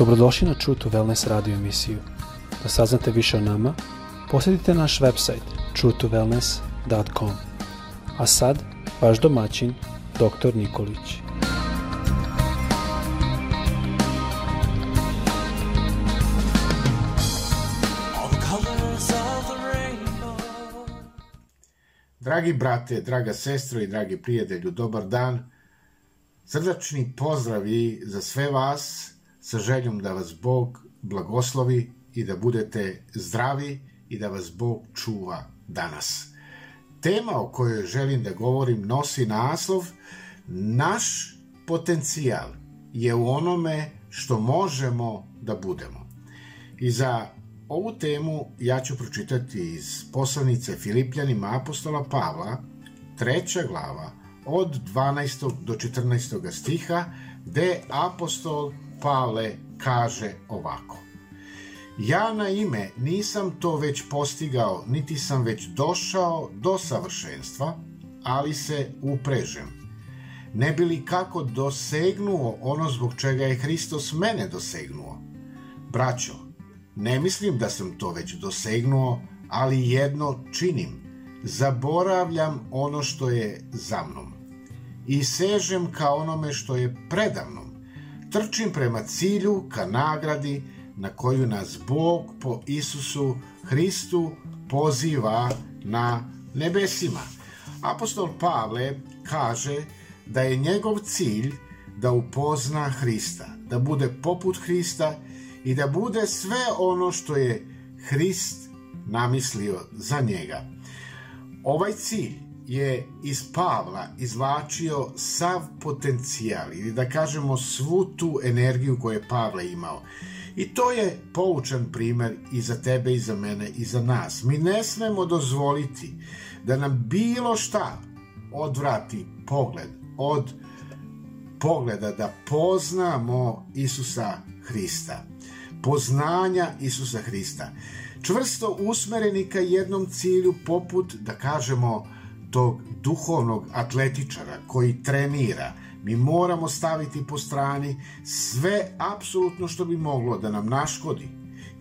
Dobrodošli na True to Wellness radio emisiju. Da saznate više o nama, posjetite naš website truetowellness.com. A sad, vaš domaćin, dr. Nikolić. Dragi brate, draga sestro i dragi prijatelju, dobar dan. Srdačni pozdravi za sve vas sa željom da vas Bog blagoslovi i da budete zdravi i da vas Bog čuva danas. Tema o kojoj želim da govorim nosi naslov Naš potencijal je u onome što možemo da budemo. I za ovu temu ja ću pročitati iz poslanice Filipljanima apostola Pavla, treća glava, od 12. do 14. stiha, gde apostol Pavle kaže ovako. Ja na ime nisam to već postigao, niti sam već došao do savršenstva, ali se uprežem. Ne bi li kako dosegnuo ono zbog čega je Hristos mene dosegnuo? Braćo, ne mislim da sam to već dosegnuo, ali jedno činim. Zaboravljam ono što je za mnom i sežem ka onome što je predavnom. Trčim prema cilju, ka nagradi na koju nas Bog po Isusu Hristu poziva na nebesima. Apostol Pavle kaže da je njegov cilj da upozna Hrista, da bude poput Hrista i da bude sve ono što je Hrist namislio za njega. Ovaj cilj je iz Pavla izvlačio sav potencijal ili da kažemo svu tu energiju koju je Pavle imao. I to je poučan primer i za tebe i za mene i za nas. Mi ne smemo dozvoliti da nam bilo šta odvrati pogled od pogleda da poznamo Isusa Hrista. Poznanja Isusa Hrista. Čvrsto usmereni ka jednom cilju poput, da kažemo, tog duhovnog atletičara koji trenira, mi moramo staviti po strani sve apsolutno što bi moglo da nam naškodi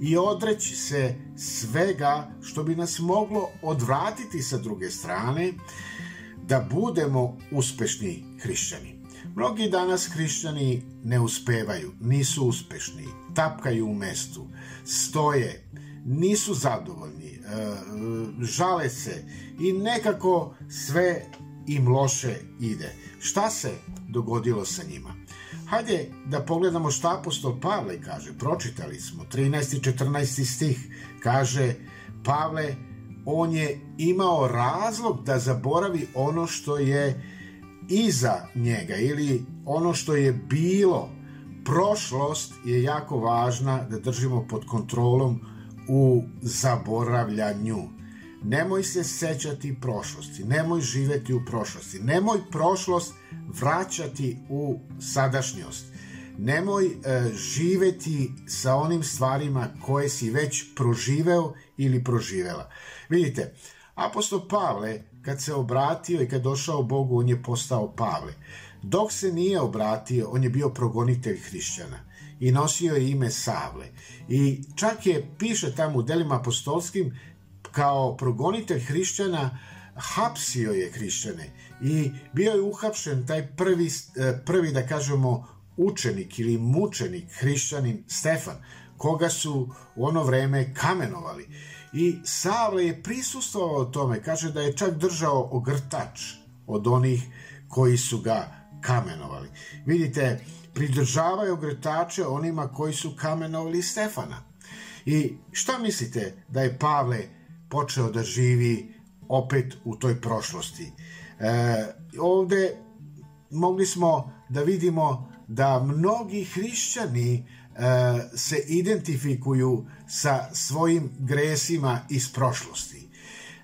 i odreći se svega što bi nas moglo odvratiti sa druge strane da budemo uspešni hrišćani. Mnogi danas hrišćani ne uspevaju, nisu uspešni, tapkaju u mestu, stoje, nisu zadovoljni, e, žale se i nekako sve im loše ide. Šta se dogodilo sa njima? Hajde da pogledamo šta apostol Pavle kaže. Pročitali smo 13. i 14. stih. Kaže Pavle, on je imao razlog da zaboravi ono što je iza njega ili ono što je bilo. Prošlost je jako važna da držimo pod kontrolom u zaboravljanju. Nemoj se sećati prošlosti, nemoj živeti u prošlosti, nemoj prošlost vraćati u sadašnjost. Nemoj e, živeti sa onim stvarima koje si već proživeo ili proživela. Vidite, apostol Pavle, kad se obratio i kad došao Bogu, on je postao Pavle. Dok se nije obratio, on je bio progonitelj hrišćana i nosio je ime Savle. I čak je, piše tamo u delima apostolskim, kao progonitelj hrišćana, hapsio je hrišćane i bio je uhapšen taj prvi, e, prvi da kažemo, učenik ili mučenik hrišćanin Stefan, koga su u ono vreme kamenovali. I Savle je prisustovao tome, kaže da je čak držao ogrtač od onih koji su ga kamenovali. Vidite, pridržavaju ogretače onima koji su kamenovali Stefana. I šta mislite da je Pavle počeo da živi opet u toj prošlosti? E, ovde mogli smo da vidimo da mnogi hrišćani e, se identifikuju sa svojim gresima iz prošlosti.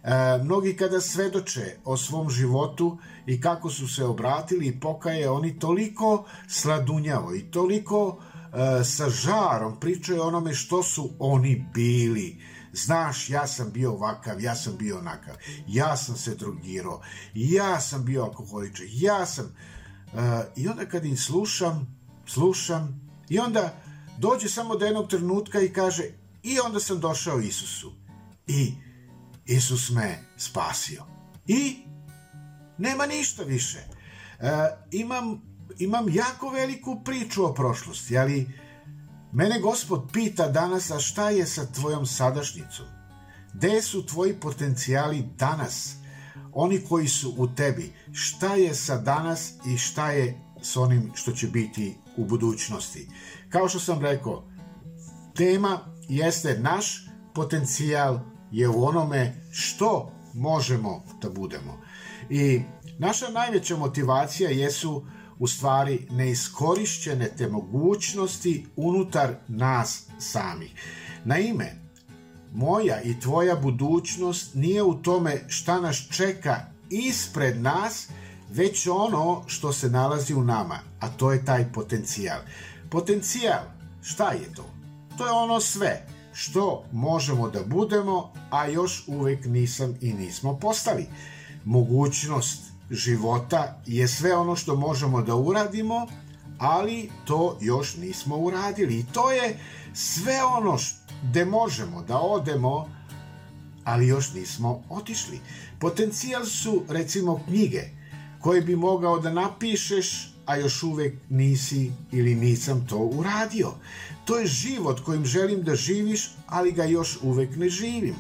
E, mnogi kada svedoče o svom životu i kako su se obratili i pokaje, oni toliko sladunjavo i toliko e, sa žarom pričaju onome što su oni bili. Znaš, ja sam bio ovakav, ja sam bio onakav, ja sam se drogirao, ja sam bio alkoholičan, ja sam... E, I onda kad im slušam, slušam, i onda dođe samo do jednog trenutka i kaže i onda sam došao Isusu i Isus me spasio. I nema ništa više. E, imam, imam jako veliku priču o prošlosti, ali mene gospod pita danas, a šta je sa tvojom sadašnjicom? Gde su tvoji potencijali danas? Oni koji su u tebi. Šta je sa danas i šta je s onim što će biti u budućnosti? Kao što sam rekao, tema jeste naš potencijal je u onome što možemo da budemo. I naša najveća motivacija jesu u stvari neiskorišćene te mogućnosti unutar nas samih. Naime, moja i tvoja budućnost nije u tome šta nas čeka ispred nas, već ono što se nalazi u nama, a to je taj potencijal. Potencijal, šta je to? To je ono sve što možemo da budemo, a još uvek nisam i nismo postali. Mogućnost života je sve ono što možemo da uradimo, ali to još nismo uradili. I to je sve ono gde možemo da odemo, ali još nismo otišli. Potencijal su, recimo, knjige koje bi mogao da napišeš, a još uvek nisi ili nisam to uradio. To je život kojim želim da živiš, ali ga još uvek ne živim.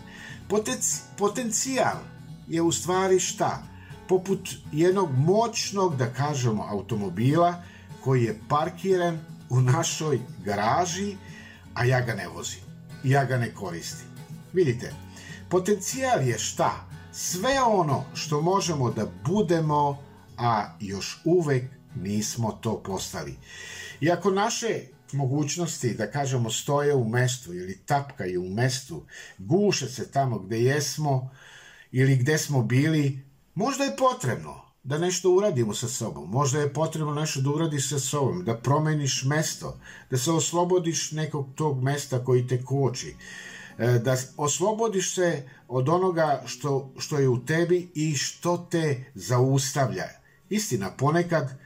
Potenci potencijal je u stvari šta? Poput jednog moćnog, da kažemo, automobila koji je parkiran u našoj garaži, a ja ga ne vozim. Ja ga ne koristim. Vidite, potencijal je šta? Sve ono što možemo da budemo, a još uvek nismo to postali. I ako naše mogućnosti, da kažemo, stoje u mestu ili tapkaju u mestu, guše se tamo gde jesmo ili gde smo bili, možda je potrebno da nešto uradimo sa sobom. Možda je potrebno nešto da uradiš sa sobom, da promeniš mesto, da se oslobodiš nekog tog mesta koji te koči, e, da oslobodiš se od onoga što, što je u tebi i što te zaustavlja. Istina, ponekad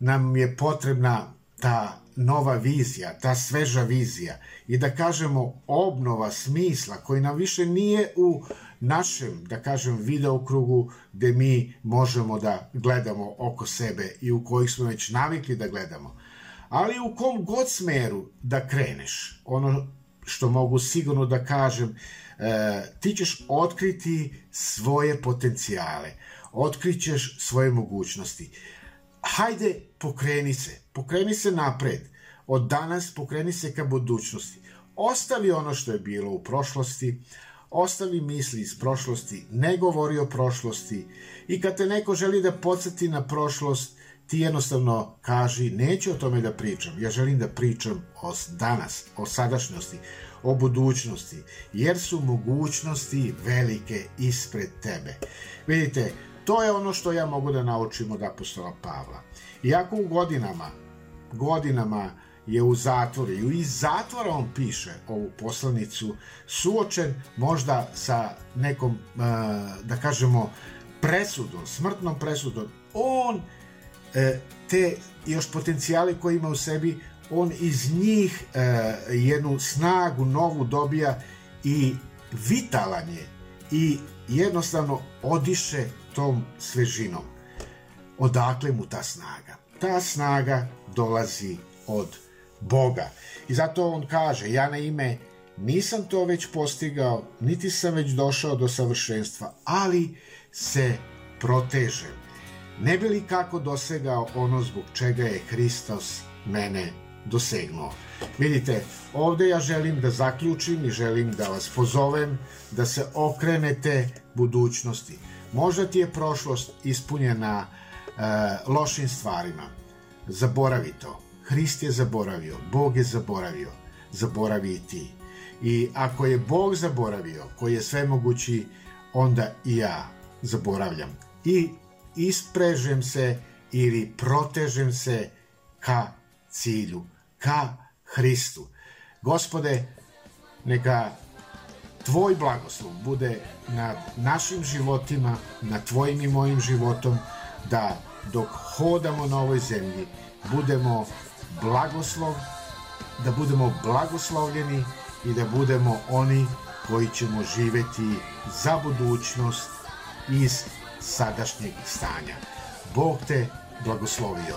nam je potrebna ta nova vizija, ta sveža vizija i da kažemo obnova smisla koji nam više nije u našem, da kažem, videokrugu gde mi možemo da gledamo oko sebe i u kojih smo već navikli da gledamo. Ali u kom god smeru da kreneš, ono što mogu sigurno da kažem, e, ti ćeš otkriti svoje potencijale, otkrićeš svoje mogućnosti. Hajde, pokreni se, pokreni se napred. Od danas pokreni se ka budućnosti. Ostavi ono što je bilo u prošlosti, ostavi misli iz prošlosti, ne govori o prošlosti i kad te neko želi da podsjeti na prošlost, ti jednostavno kaži neću o tome da pričam, ja želim da pričam o danas, o sadašnjosti, o budućnosti, jer su mogućnosti velike ispred tebe. Vidite, to je ono što ja mogu da naučim od apostola Pavla. Iako u godinama, godinama je u zatvoru i iz zatvora on piše ovu poslanicu suočen možda sa nekom, da kažemo, presudom, smrtnom presudom. On e, te još potencijali koje ima u sebi, on iz njih e, jednu snagu novu dobija i vitalan je i jednostavno odiše tom svežinom. Odakle mu ta snaga? Ta snaga dolazi od Boga. I zato on kaže, ja na ime nisam to već postigao, niti sam već došao do savršenstva, ali se protežem. Ne bi li kako dosegao ono zbog čega je Hristos mene dosegnuo. Vidite, ovde ja želim da zaključim i želim da vas pozovem da se okrenete budućnosti. Možda ti je prošlost ispunjena e, lošim stvarima. Zaboravi to Hrist je zaboravio, Bog je zaboravio, zaboravi i ti. I ako je Bog zaboravio, koji je sve mogući, onda i ja zaboravljam. I isprežem se ili protežem se ka cilju, ka Hristu. Gospode, neka tvoj blagoslov bude na našim životima, na tvojim i mojim životom, da dok hodamo na ovoj zemlji, budemo blagoslov da budemo blagoslovljeni i da budemo oni koji ćemo živeti za budućnost iz sadašnjeg stanja. Bog te blagoslovio.